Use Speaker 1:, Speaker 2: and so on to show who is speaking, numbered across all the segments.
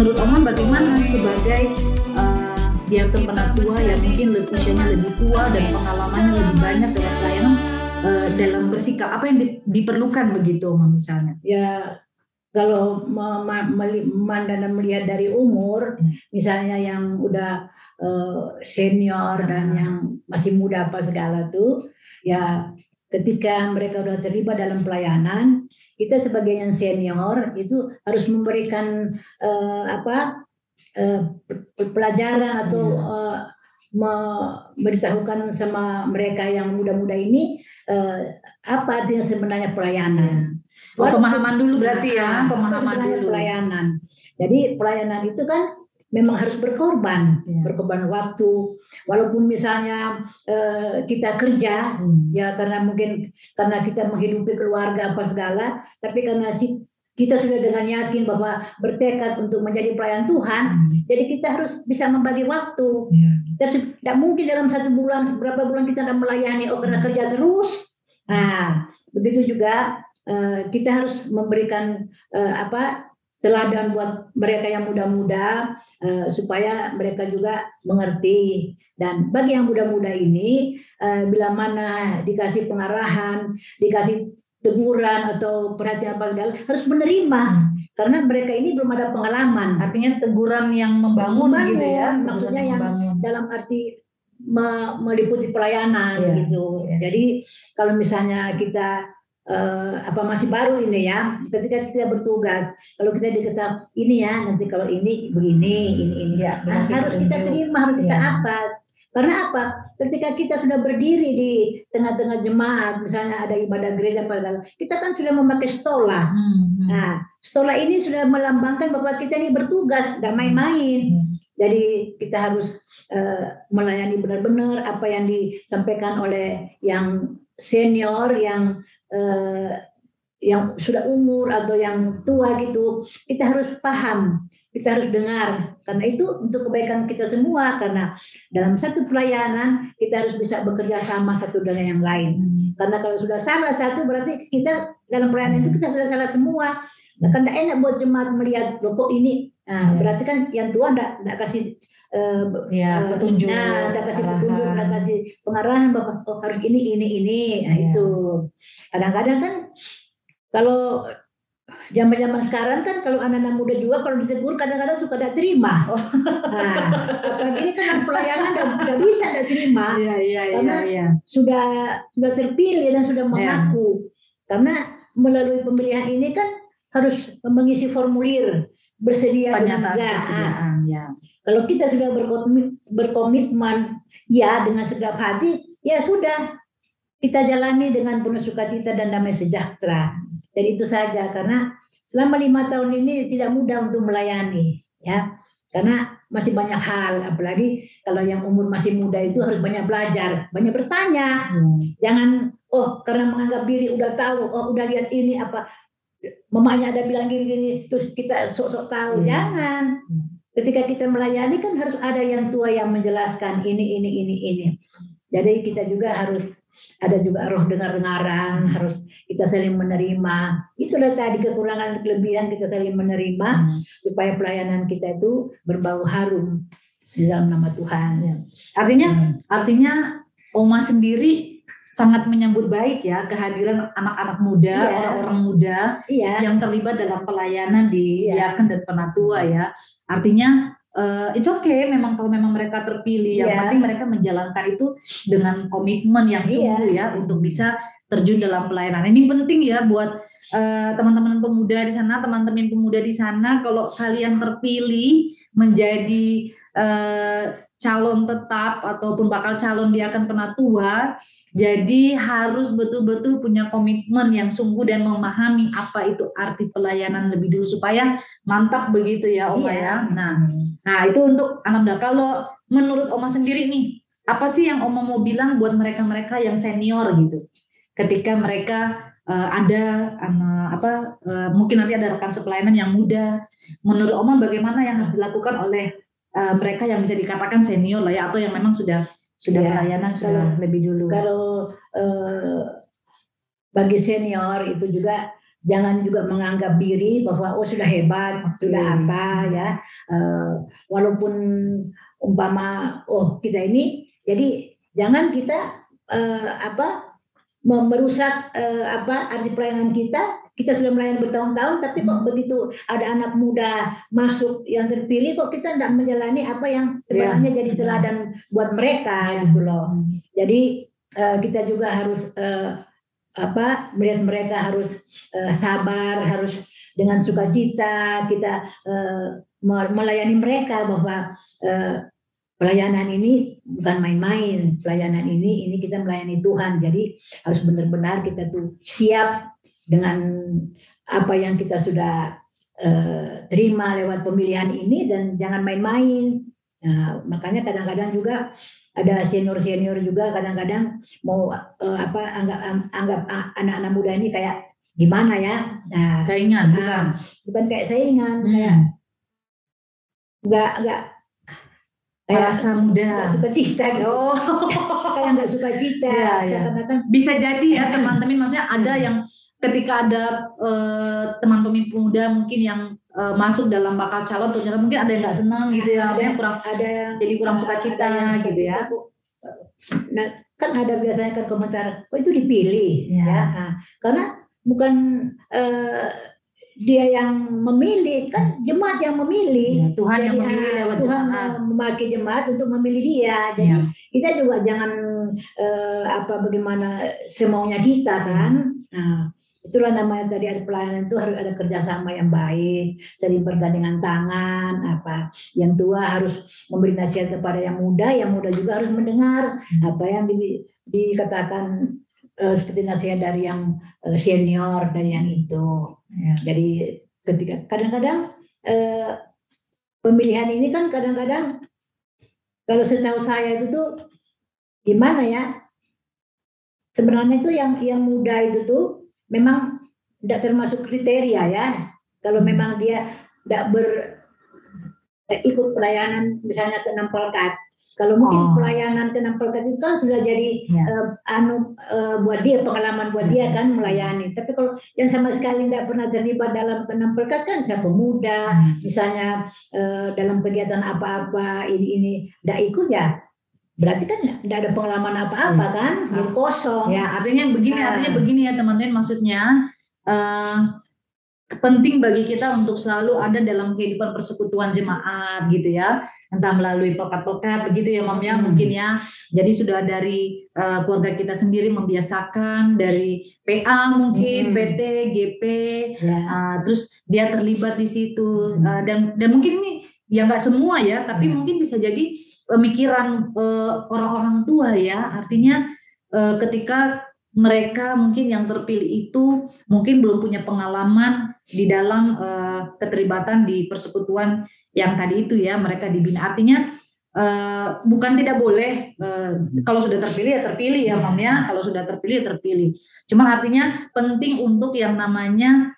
Speaker 1: menurut Oma bagaimana sebagai uh, director penatua yang mungkin usianya lebih tua dan pengalamannya lebih banyak dalam pelayanan uh, dalam bersikap apa yang di, diperlukan begitu Oma misalnya?
Speaker 2: Ya kalau memandang dan melihat dari umur, hmm. misalnya yang udah uh, senior hmm. dan yang masih muda apa segala tuh, ya ketika mereka udah terlibat dalam pelayanan, kita sebagai yang senior itu harus memberikan uh, apa uh, pelajaran atau uh, memberitahukan sama mereka yang muda-muda ini uh, apa artinya sebenarnya pelayanan.
Speaker 1: Oh, pemahaman dulu berarti ya, pemahaman dulu.
Speaker 2: Pelayanan. Jadi pelayanan itu kan memang harus berkorban, ya. berkorban waktu. Walaupun misalnya uh, kita kerja, hmm. ya karena mungkin karena kita menghidupi keluarga apa segala, tapi karena si kita sudah dengan yakin bahwa bertekad untuk menjadi pelayan Tuhan, hmm. jadi kita harus bisa membagi waktu. Ya. Kita tidak mungkin dalam satu bulan, beberapa bulan kita tidak melayani, oh karena kerja terus. Nah, begitu juga Eh, kita harus memberikan uh, apa teladan buat mereka yang muda-muda uh, supaya mereka juga mengerti. Dan bagi yang muda-muda ini uh, bila mana dikasih pengarahan dikasih teguran atau perhatian apa segala harus menerima. Karena mereka ini belum ada pengalaman.
Speaker 1: Artinya teguran yang membangun, membangun. gitu ya
Speaker 2: maksudnya yang dalam arti meliputi pelayanan yeah. gitu. Yeah. jadi kalau misalnya kita uh, apa masih baru ini ya ketika kita bertugas. Kalau kita dikesal ini ya nanti kalau ini begini ini ini ya. Nah, harus kita terima harus kita ya. apa? Karena apa? Ketika kita sudah berdiri di tengah-tengah jemaat misalnya ada ibadah gereja padahal kita kan sudah memakai stola hmm, hmm. nah stola ini sudah melambangkan bahwa kita ini bertugas dan main-main. Hmm. Jadi kita harus uh, melayani benar-benar apa yang disampaikan oleh yang senior yang eh, yang sudah umur atau yang tua gitu, kita harus paham, kita harus dengar. Karena itu untuk kebaikan kita semua. Karena dalam satu pelayanan kita harus bisa bekerja sama satu dengan yang lain. Karena kalau sudah salah satu berarti kita dalam pelayanan itu kita sudah salah semua. Nah, karena enak buat jemaat melihat loh ini. Nah, berarti kan yang tua enggak, enggak kasih
Speaker 1: uh, ya, petunjuk,
Speaker 2: nah, ada kasih petunjuk, ada kasih pengarahan bapak oh, harus ini ini ini, nah ya. itu kadang-kadang kan kalau zaman-zaman sekarang kan kalau anak-anak muda juga kalau ditegur kadang-kadang suka tidak terima. Oh. Nah, apalagi ini kan pelayanan tidak bisa tidak terima
Speaker 1: ya, ya,
Speaker 2: karena
Speaker 1: ya, ya.
Speaker 2: sudah sudah terpilih dan sudah iya. mengaku. Ya. Karena melalui pemilihan ini kan harus mengisi formulir bersedia
Speaker 1: Pernyataan kesediaan, ya.
Speaker 2: Kalau kita sudah berkomit, berkomitmen ya dengan segala hati, ya sudah kita jalani dengan penuh sukacita dan damai sejahtera. Dan itu saja karena selama lima tahun ini tidak mudah untuk melayani, ya karena masih banyak hal apalagi kalau yang umur masih muda itu harus banyak belajar banyak bertanya hmm. jangan oh karena menganggap diri udah tahu oh udah lihat ini apa mamanya ada bilang gini-gini terus kita sok-sok tahu hmm. jangan ketika kita melayani kan harus ada yang tua yang menjelaskan ini ini ini ini jadi kita juga harus ada juga roh dengar-dengaran harus kita saling menerima itulah tadi kekurangan kelebihan kita saling menerima hmm. supaya pelayanan kita itu berbau harum di dalam nama Tuhan
Speaker 1: ya. artinya hmm. artinya Oma sendiri sangat menyambut baik ya kehadiran anak-anak muda, iya. orang-orang muda yeah. yang terlibat dalam pelayanan di yeah. Yaken dan Penatua ya. Artinya uh, it's okay memang kalau memang mereka terpilih, yang yeah. penting mereka menjalankan itu dengan komitmen yang iya. sungguh yeah. ya untuk bisa terjun dalam pelayanan. Ini penting ya buat uh, teman-teman pemuda di sana, teman-teman pemuda di sana kalau kalian terpilih menjadi uh, calon tetap ataupun bakal calon di akan penatua jadi harus betul-betul punya komitmen yang sungguh dan memahami apa itu arti pelayanan lebih dulu supaya mantap begitu ya Oma iya. ya. Nah, nah itu untuk anak muda. Kalau menurut Oma sendiri nih, apa sih yang Oma mau bilang buat mereka-mereka yang senior gitu? Ketika mereka uh, ada um, apa uh, mungkin nanti ada rekan sepelayanan yang muda. Menurut Oma bagaimana yang harus dilakukan oleh uh, mereka yang bisa dikatakan senior lah ya atau yang memang sudah sudah ya, pelayanan sudah kalau, lebih dulu.
Speaker 2: Kalau uh, bagi senior itu juga jangan juga menganggap diri bahwa oh sudah hebat, okay. sudah apa ya. Uh, walaupun umpama oh kita ini, jadi jangan kita uh, apa merusak uh, apa arti pelayanan kita kita sudah melayani bertahun-tahun tapi kok hmm. begitu ada anak muda masuk yang terpilih kok kita tidak menjalani apa yang sebenarnya yeah. jadi teladan buat mereka yeah. gitu loh hmm. jadi uh, kita juga harus uh, apa melihat mereka harus uh, sabar harus dengan sukacita kita uh, melayani mereka bahwa uh, pelayanan ini bukan main-main pelayanan ini ini kita melayani Tuhan jadi harus benar-benar kita tuh siap dengan apa yang kita sudah uh, terima lewat pemilihan ini dan jangan main-main nah, makanya kadang-kadang juga ada senior-senior juga kadang-kadang mau uh, apa anggap anggap anak-anak muda ini kayak gimana ya
Speaker 1: nah, saingan
Speaker 2: nah, bukan bukan kayak saingan hmm. kayak nggak nggak
Speaker 1: Rasa muda.
Speaker 2: Gak suka cita gitu. Oh. Kayak nggak suka cita. Ya,
Speaker 1: ya. Bisa jadi ya teman-teman. Maksudnya ada yang ketika ada uh, teman pemimpin muda mungkin yang uh, masuk dalam bakal calon ternyata mungkin ada yang nggak senang gitu ya, ada yang kurang ada yang jadi kurang suka cita gitu ya.
Speaker 2: Nah kan ada biasanya kan komentar, oh itu dipilih ya, ya. Nah, karena bukan uh, dia yang memilih kan jemaat yang memilih
Speaker 1: ya, Tuhan jadi, yang memilih lewat
Speaker 2: Tuhan jemaat. memakai jemaat untuk memilih dia jadi ya. kita juga jangan uh, apa bagaimana semaunya kita kan nah itulah namanya tadi ada pelayanan itu harus ada kerjasama yang baik saling bergandengan tangan apa yang tua harus memberi nasihat kepada yang muda yang muda juga harus mendengar hmm. apa yang di, dikatakan uh, seperti nasihat dari yang uh, senior dan yang itu Ya. Jadi ketika kadang-kadang eh, pemilihan ini kan kadang-kadang kalau setahu saya itu tuh gimana ya? Sebenarnya itu yang yang muda itu tuh memang tidak termasuk kriteria ya. Kalau memang dia tidak ber ikut pelayanan misalnya ke enam kalau mungkin oh. pelayanan kenampelkat itu kan sudah jadi ya. uh, anu uh, buat dia pengalaman buat dia kan melayani. Tapi kalau yang sama sekali tidak pernah terlibat dalam kenampelkat kan siapa pemuda, hmm. misalnya uh, dalam kegiatan apa-apa ini ini tidak ikut ya berarti kan tidak ada pengalaman apa-apa ya. kan, yang kosong.
Speaker 1: Ya artinya begini, nah. artinya begini ya teman-teman maksudnya. Uh, penting bagi kita untuk selalu ada dalam kehidupan persekutuan jemaat gitu ya entah melalui pekat-pekat begitu ya Mam ya hmm. mungkin ya jadi sudah dari uh, keluarga kita sendiri membiasakan dari PA mungkin hmm. PT GP yeah. Ya. uh, terus dia terlibat di situ hmm. uh, dan dan mungkin ini ya nggak semua ya tapi hmm. mungkin bisa jadi pemikiran uh, orang-orang tua ya. Artinya uh, ketika mereka mungkin yang terpilih itu mungkin belum punya pengalaman di dalam uh, keterlibatan di persekutuan yang tadi itu ya mereka dibina. Artinya uh, bukan tidak boleh uh, kalau sudah terpilih ya terpilih ya mam ya. Kalau sudah terpilih ya terpilih. Cuman artinya penting untuk yang namanya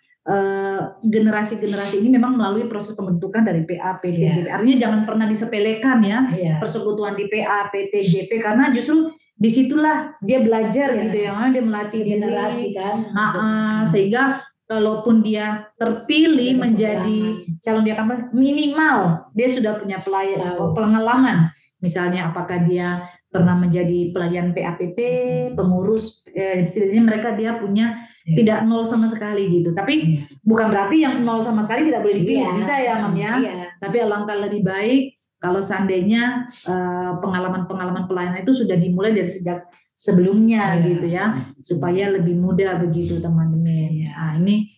Speaker 1: generasi-generasi uh, ini memang melalui proses pembentukan dari PA, PT, yeah. GP. Artinya jangan pernah disepelekan ya yeah. persekutuan di PA, PT, GP karena justru di situlah dia belajar ya. gitu ya dia melatih
Speaker 2: generasi kan
Speaker 1: uh, uh, sehingga kalaupun dia terpilih dia menjadi calon dia kampanye minimal dia sudah punya pelayan pengalaman misalnya apakah dia pernah menjadi pelayan PAPT pengurus eh, setidaknya mereka dia punya ya. tidak nol sama sekali gitu tapi ya. bukan berarti yang nol sama sekali tidak boleh dipilih ya. bisa ya mam ya, ya. tapi alangkah lebih baik kalau seandainya uh, pengalaman-pengalaman pelayanan itu sudah dimulai dari sejak sebelumnya ya. gitu ya, supaya lebih mudah begitu teman-teman. Ya. Nah, ini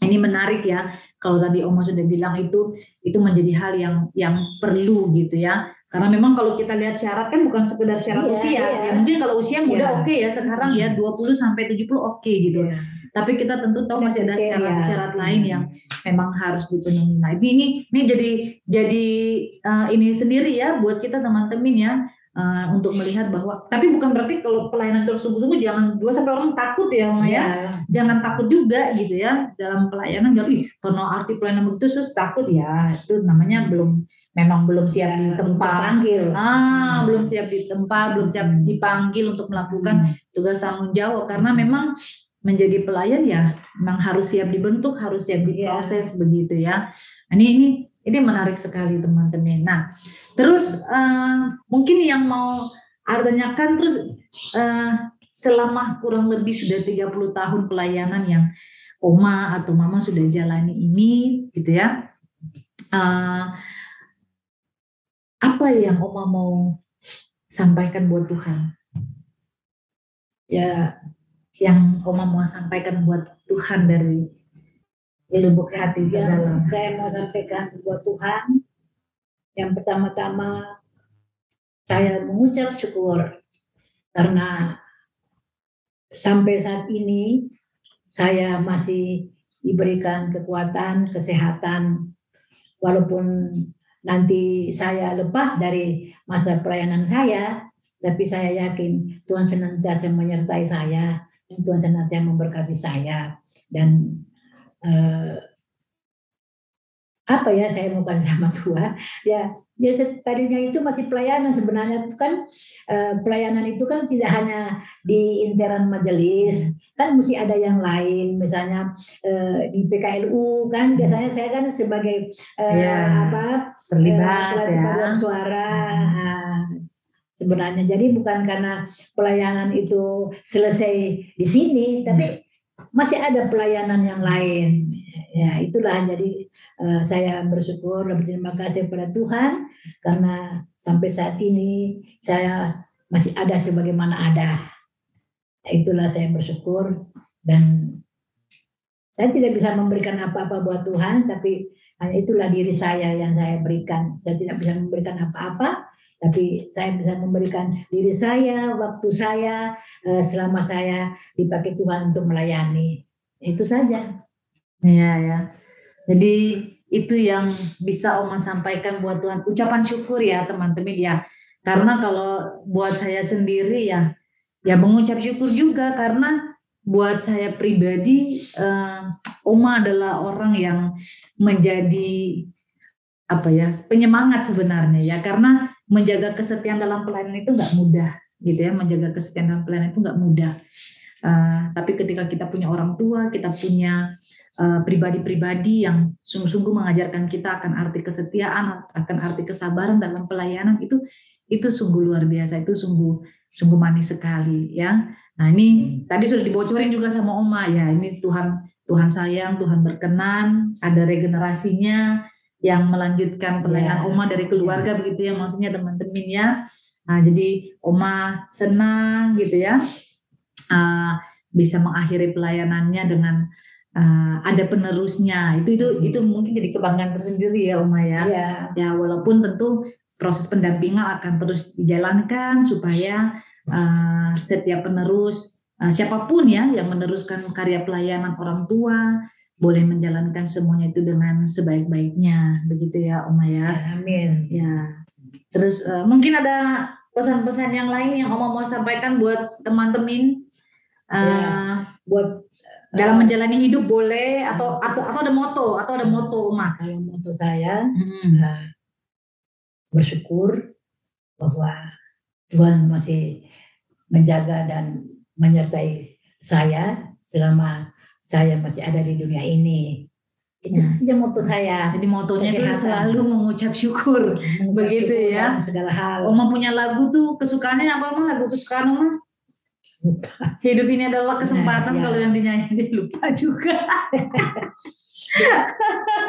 Speaker 1: ini menarik ya. Kalau tadi Oma sudah bilang itu itu menjadi hal yang yang perlu gitu ya. Karena memang kalau kita lihat syarat kan bukan sekedar syarat iya, usia. Iya. Ya mungkin kalau usia muda iya. oke okay ya sekarang ya 20 sampai 70 oke okay gitu. Iya tapi kita tentu tahu masih ada syarat-syarat lain yang memang harus dipenuhi. Nah, ini ini jadi jadi uh, ini sendiri ya buat kita teman-teman ya uh, untuk melihat bahwa tapi bukan berarti kalau pelayanan terus sungguh-sungguh jangan dua sampai orang takut ya Maya. Ya. Jangan takut juga gitu ya dalam pelayanan jadi karena arti pelayanan begitu terus takut ya itu namanya belum memang belum siap ya, ditempa
Speaker 2: panggil.
Speaker 1: Ah, hmm. belum siap ditempa, belum siap dipanggil untuk melakukan hmm. tugas tanggung jawab karena memang menjadi pelayan ya memang harus siap dibentuk, harus siap diproses yeah. begitu ya. Ini ini ini menarik sekali teman-teman. Nah, terus uh, mungkin yang mau artinya kan terus uh, selama kurang lebih sudah 30 tahun pelayanan yang oma atau mama sudah jalani ini gitu ya. Uh, apa yang oma mau sampaikan buat Tuhan? Ya, yang oma mau sampaikan buat Tuhan dari lubuk hati
Speaker 2: dalam. Saya mau sampaikan buat Tuhan. Yang pertama-tama saya mengucap syukur karena sampai saat ini saya masih diberikan kekuatan, kesehatan, walaupun nanti saya lepas dari masa pelayanan saya, tapi saya yakin Tuhan senantiasa menyertai saya, dan Tuhan senantiasa memberkati saya, dan uh, apa ya saya mau kasih sama Tuhan ya ya tadinya itu masih pelayanan sebenarnya itu kan uh, pelayanan itu kan tidak hanya di interan majelis kan mesti ada yang lain misalnya uh, di PKLU kan biasanya saya kan sebagai uh, ya, apa
Speaker 1: terlibat uh, ya.
Speaker 2: suara uh, sebenarnya. Jadi bukan karena pelayanan itu selesai di sini tapi masih ada pelayanan yang lain. Ya, itulah jadi uh, saya bersyukur dan berterima kasih kepada Tuhan karena sampai saat ini saya masih ada sebagaimana ada. Itulah saya bersyukur dan saya tidak bisa memberikan apa-apa buat Tuhan, tapi hanya itulah diri saya yang saya berikan. Saya tidak bisa memberikan apa-apa, tapi saya bisa memberikan diri saya, waktu saya, eh, selama saya dipakai Tuhan untuk melayani. Itu saja.
Speaker 1: Iya ya. Jadi itu yang bisa Oma sampaikan buat Tuhan. Ucapan syukur ya teman-teman ya. Karena kalau buat saya sendiri ya, ya mengucap syukur juga karena buat saya pribadi, eh, Oma adalah orang yang menjadi apa ya penyemangat sebenarnya ya karena menjaga kesetiaan dalam pelayanan itu nggak mudah gitu ya. Menjaga kesetiaan dalam pelayanan itu nggak mudah. Uh, tapi ketika kita punya orang tua kita punya eh, pribadi-pribadi yang sungguh-sungguh mengajarkan kita akan arti kesetiaan akan arti kesabaran dalam pelayanan itu itu sungguh luar biasa itu sungguh sungguh manis sekali ya. Nah ini tadi sudah dibocorin juga sama Oma ya ini Tuhan Tuhan sayang Tuhan berkenan ada regenerasinya yang melanjutkan pelayanan yeah. Oma dari keluarga yeah. begitu ya maksudnya teman-teman ya. Nah, jadi Oma senang gitu ya uh, bisa mengakhiri pelayanannya dengan uh, ada penerusnya. Itu itu itu mungkin jadi kebanggaan tersendiri ya Oma ya. Yeah. Ya walaupun tentu proses pendampingan akan terus dijalankan supaya uh, setiap penerus uh, siapa pun ya yang meneruskan karya pelayanan orang tua boleh menjalankan semuanya itu dengan sebaik-baiknya begitu ya Oma ya.
Speaker 2: amin.
Speaker 1: Ya. Terus uh, mungkin ada pesan-pesan yang lain yang Oma mau sampaikan buat teman-teman uh, ya, buat dalam menjalani hidup boleh atau atau, atau ada moto atau ada moto Oma.
Speaker 2: Kalau moto saya hmm. uh, bersyukur bahwa Tuhan masih menjaga dan menyertai saya selama saya masih ada di dunia ini. Itu hmm. saja moto saya.
Speaker 1: Jadi motonya itu selalu mengucap syukur. Mengucap Begitu syukur ya.
Speaker 2: Segala hal.
Speaker 1: Oma punya lagu tuh kesukaannya apa Oma? Lagu kesukaan Oma? Hidup ini adalah kesempatan nah, ya. kalau yang dinyanyi dia lupa juga.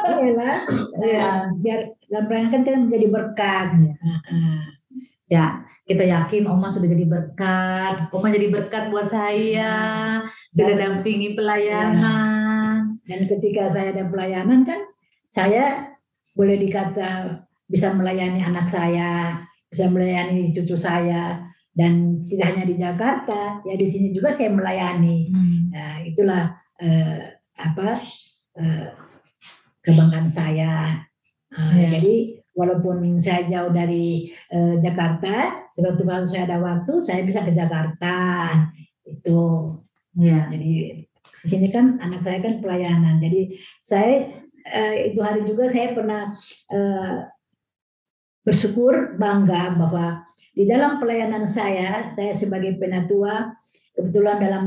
Speaker 2: Iyalah, ya, biar dalam pelayanan kan kita menjadi berkat. Ya.
Speaker 1: Ya, kita yakin Oma sudah jadi berkat. Oma jadi berkat buat saya sudah dampingi pelayanan.
Speaker 2: Ya. Dan ketika saya ada pelayanan kan saya boleh dikata bisa melayani anak saya, bisa melayani cucu saya, dan tidak hanya di Jakarta, ya di sini juga saya melayani. Hmm. Nah, itulah eh, apa eh, kebanggaan saya. Nah, ya. Jadi walaupun saya jauh dari eh, Jakarta, sebab kalau saya ada waktu, saya bisa ke Jakarta. Itu Ya. Jadi di sini kan anak saya kan pelayanan. Jadi saya eh, itu hari juga saya pernah eh, bersyukur bangga bahwa di dalam pelayanan saya, saya sebagai penatua kebetulan dalam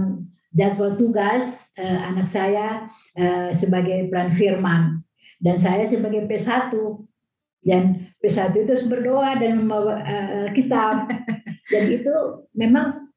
Speaker 2: jadwal tugas uh, anak saya uh, sebagai peran firman dan saya sebagai P1 dan P1 itu berdoa dan membawa uh, kitab. Dan itu memang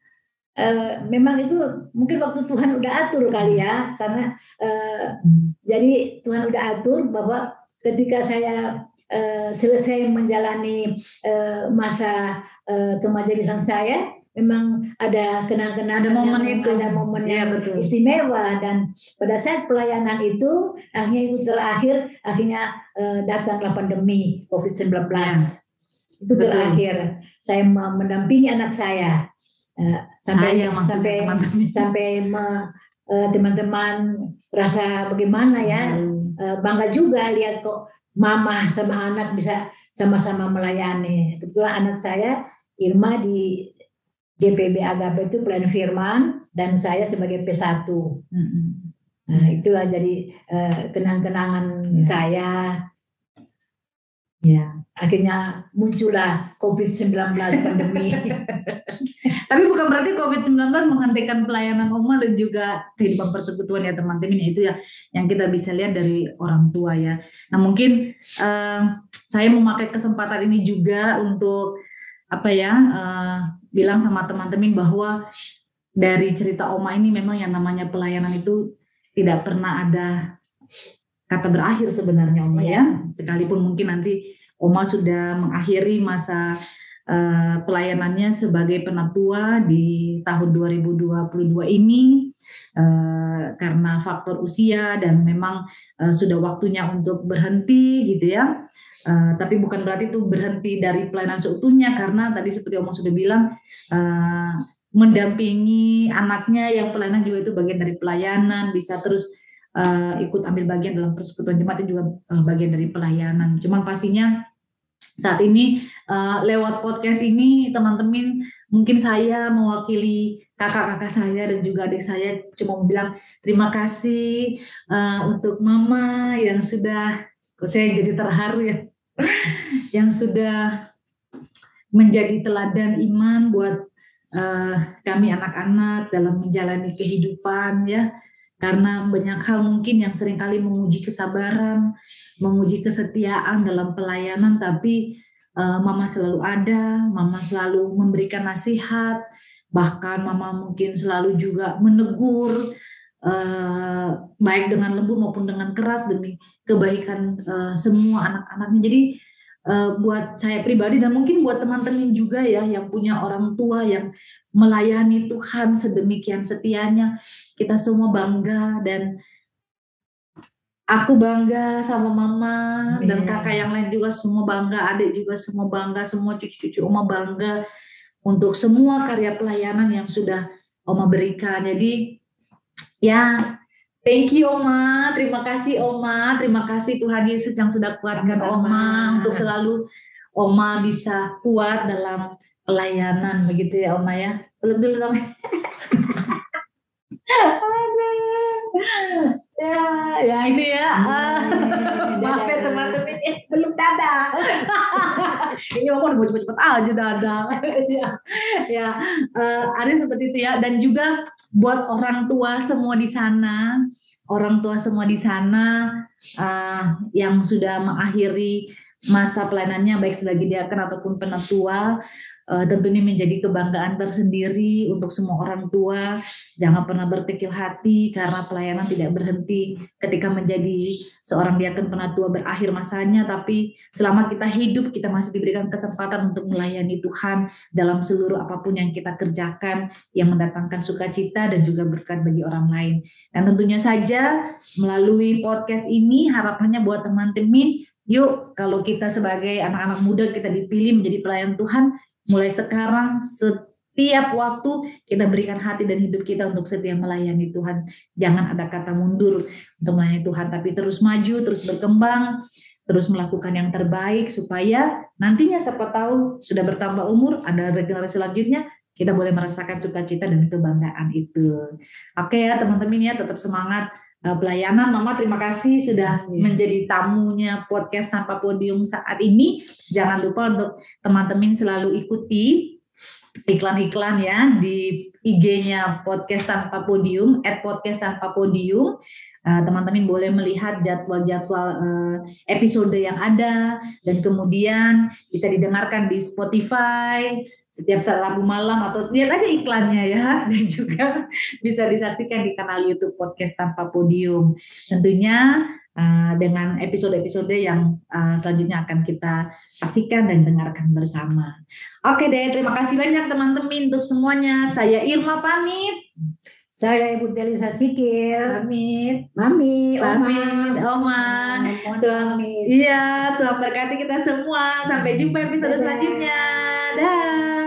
Speaker 2: uh, memang itu mungkin waktu Tuhan udah atur kali ya karena uh, jadi Tuhan udah atur bahwa ketika saya uh, selesai menjalani uh, masa uh, kemajelisan saya memang ada kenang-kenangan
Speaker 1: ada momen yang, itu
Speaker 2: ada momen ya, yang betul. istimewa dan pada saat pelayanan itu akhirnya itu terakhir akhirnya uh, datanglah pandemi COVID-19 ya. itu betul. terakhir saya mendampingi anak saya uh, sampai saya sampai teman-teman sampai uh, teman-teman rasa bagaimana ya hmm. uh, bangga juga lihat kok mama sama anak bisa sama-sama melayani kebetulan anak saya Irma di DPB Agape itu pelayan firman dan saya sebagai P1. Mm-hmm. Nah, itulah jadi uh, kenang-kenangan yeah. saya. Ya, akhirnya muncullah COVID-19 pandemi.
Speaker 1: Tapi bukan berarti COVID-19 menghentikan pelayanan Oma dan juga kehidupan persekutuan ya teman-teman. Itu ya yang kita bisa lihat dari orang tua ya. Nah mungkin uh, saya memakai kesempatan ini juga untuk apa ya uh, bilang sama teman-teman bahwa dari cerita Oma ini memang yang namanya pelayanan itu tidak pernah ada kata berakhir sebenarnya Oma ya. Sekalipun mungkin nanti Oma sudah mengakhiri masa uh, pelayanannya sebagai penatua di tahun 2022 ini uh, karena faktor usia dan memang uh, sudah waktunya untuk berhenti gitu ya. Tapi bukan berarti itu berhenti dari pelayanan seutuhnya karena tadi seperti Om sudah bilang mendampingi anaknya yang pelayanan juga itu bagian dari pelayanan bisa terus ikut ambil bagian dalam persekutuan jemaat itu juga bagian dari pelayanan. Cuman pastinya saat ini uh, lewat podcast ini teman-teman mungkin saya mewakili kakak-kakak saya dan juga adik saya cuma bilang terima kasih uh, untuk mama yang sudah Kok saya jadi terharu ya. yang sudah menjadi teladan iman buat uh, kami anak-anak dalam menjalani kehidupan ya. Karena banyak hal mungkin yang sering kali menguji kesabaran, menguji kesetiaan dalam pelayanan, tapi uh, mama selalu ada, mama selalu memberikan nasihat, bahkan mama mungkin selalu juga menegur, uh, baik dengan lembut maupun dengan keras demi kebaikan uh, semua anak-anaknya. Jadi buat saya pribadi dan mungkin buat teman-teman juga ya yang punya orang tua yang melayani Tuhan sedemikian setianya, kita semua bangga dan aku bangga sama mama Amin. dan kakak yang lain juga semua bangga, adik juga semua bangga, semua cucu-cucu Oma bangga untuk semua karya pelayanan yang sudah Oma berikan. Jadi Ya, thank you Oma, terima kasih Oma, terima kasih Tuhan Yesus yang sudah kuatkan Sama-sama. Oma untuk selalu Oma bisa kuat dalam pelayanan begitu ya Oma ya. Belum dulu dong. Ya, ya ini ya. Hmm, maaf ya teman-teman, eh, belum dada. ini Oma mau cepet-cepet aja dada. ya, ya. Uh, ada seperti itu ya. Dan juga buat orang tua semua di sana, orang tua semua di sana uh, yang sudah mengakhiri masa pelayanannya baik sebagai diakan ataupun penatua uh, tentu ini menjadi kebanggaan tersendiri untuk semua orang tua. Jangan pernah berkecil hati karena pelayanan tidak berhenti ketika menjadi seorang diaken penatua berakhir masanya, tapi selama kita hidup kita masih diberikan kesempatan untuk melayani Tuhan dalam seluruh apa pun yang kita kerjakan yang mendatangkan sukacita dan juga berkat bagi orang lain. Dan tentunya saja melalui podcast ini harapannya buat teman-teman Yuk, kalau kita sebagai anak-anak muda kita dipilih menjadi pelayan Tuhan, mulai sekarang setiap waktu kita berikan hati dan hidup kita untuk setia melayani Tuhan. Jangan ada kata mundur untuk melayani Tuhan, tapi terus maju, terus berkembang, terus melakukan yang terbaik supaya nantinya siapa tahu sudah bertambah umur, ada regenerasi selanjutnya, kita boleh merasakan sukacita dan kebanggaan itu. Oke ya teman-teman ya, tetap semangat pelayanan. Mama terima kasih sudah ya. menjadi tamunya podcast tanpa podium saat ini. Jangan lupa untuk teman-teman selalu ikuti iklan-iklan ya di IG-nya podcast tanpa podium, at podcast tanpa podium. Uh, teman-teman boleh melihat jadwal-jadwal uh, episode yang ada dan kemudian bisa didengarkan di Spotify setiap saat Rabu malam atau lihat aja iklannya ya dan juga bisa disaksikan di kanal YouTube podcast tanpa podium. Tentunya uh, dengan episode-episode yang uh, selanjutnya akan kita saksikan dan dengarkan bersama. Oke deh, terima kasih banyak teman-teman untuk semuanya. Saya Irma pamit.
Speaker 2: Saya Ibu Celisa Sikil.
Speaker 1: Pamit.
Speaker 2: Mami,
Speaker 1: Pamit, Oma. Tuhan, iya, Tuhan berkati kita semua. Sampai jumpa episode selanjutnya. Dah.